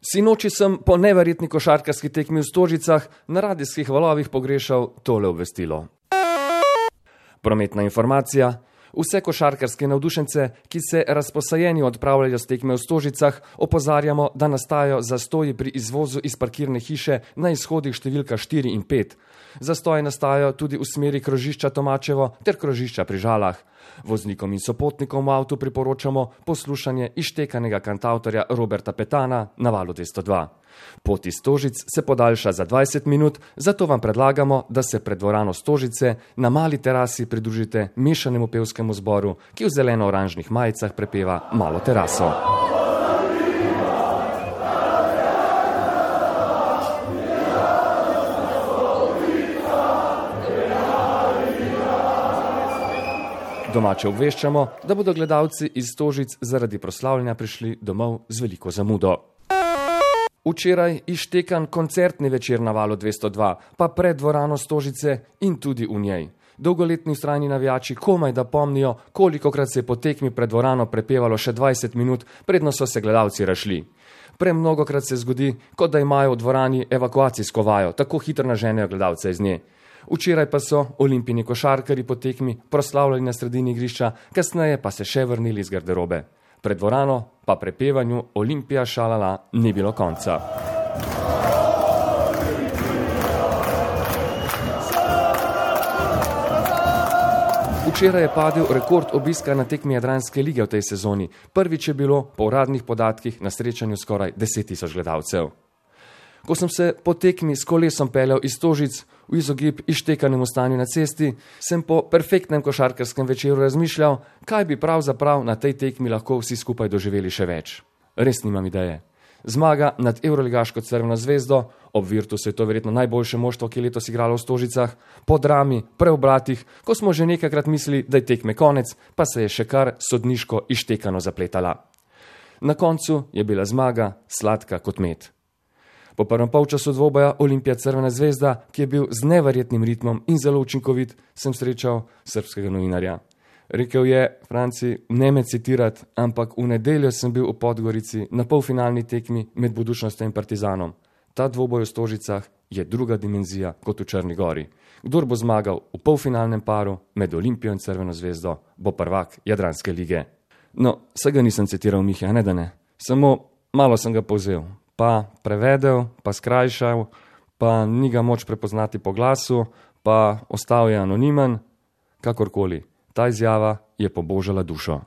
Sinoči sem po neverjetni košarkarski tekmi v Stožicah na radijskih valovih pogrešal tole obvestilo. Prometna informacija. Vse košarkarske navdušence, ki se razposajeni odpravljajo s tekme v Stožicah, opozarjamo, da nastajajo zastoji pri izvozu iz parkirne hiše na izhodih številka 4 in 5. Zastoji nastajajo tudi v smeri krožišča Tomačevo ter krožišča pri Žalah. Voznikom in sopotnikom v avtu priporočamo poslušanje ištekanega kantautorja Roberta Petana na valu 202. Pot iz Stožic se podaljša za 20 minut, zato vam predlagamo, da se pred dvorano Stožice na mali terasi pridružite mešanemu pevskemu zboru, ki v zeleno-oranžnih majicah prepeva malo teraso. Domače obveščamo, da bodo gledalci iz Stožic zaradi proslavljanja prišli domov z veliko zamudo. Včeraj ištekan koncertni večer na valu 202, pa pred dvorano Stožice in tudi v njej. Dolgoletni strani navijači komaj da pomnijo, kolikokrat se je po tekmi pred dvorano prepevalo še 20 minut, predno so se gledalci rašli. Premnogokrat se zgodi, kot da imajo v dvorani evakuacijsko vajo, tako hitro naženejo gledalce iz nje. Včeraj pa so olimpijni košarkari po tekmi proslavljali na sredini igrišča, kasneje pa se še vrnili iz garderobe. Pred dvorano pa prepevanju Olimpija šalala ni bilo konca. Včeraj je padel rekord obiska na tekmi Jadranske lige v tej sezoni. Prvič je bilo po uradnih podatkih na srečanju skoraj 10 tisoč gledalcev. Ko sem se po tekmi s kolesom peljal iz Tožic v izogib ištekanemu stanju na cesti, sem po perfektnem košarkarskem večeru razmišljal, kaj bi pravzaprav na tej tekmi lahko vsi skupaj doživeli še več. Res nimam ideje. Zmaga nad Euroligaško crveno zvezdo, ob Virtusu je to verjetno najboljše moštvo, ki je letos igralo v Stožicah, po drami, preobratih, ko smo že nekajkrat mislili, da je tekme konec, pa se je še kar sodniško ištekano zapletala. Na koncu je bila zmaga sladka kot med. Po prvem polčasu dvoboja Olimpija Crvena zvezda, ki je bil z neverjetnim ritmom in zelo učinkovit, sem srečal srpskega novinarja. Rekel je, Franci, ne me citirati, ampak v nedeljo sem bil v Podgorici na polfinalni tekmi med budučnostjo in partizanom. Ta dvoboj v Stožicah je druga dimenzija kot v Črni gori. Kdor bo zmagal v polfinalnem paru med Olimpijo in Crveno zvezdo, bo prvak Jadranske lige. No, vsega nisem citiral Miha, ne da ne. Samo malo sem ga povzel, pa prevedel, pa skrajšal, pa ni ga moč prepoznati po glasu, pa ostal je anonimen, kakorkoli. Ta izjava je pobožala dušo.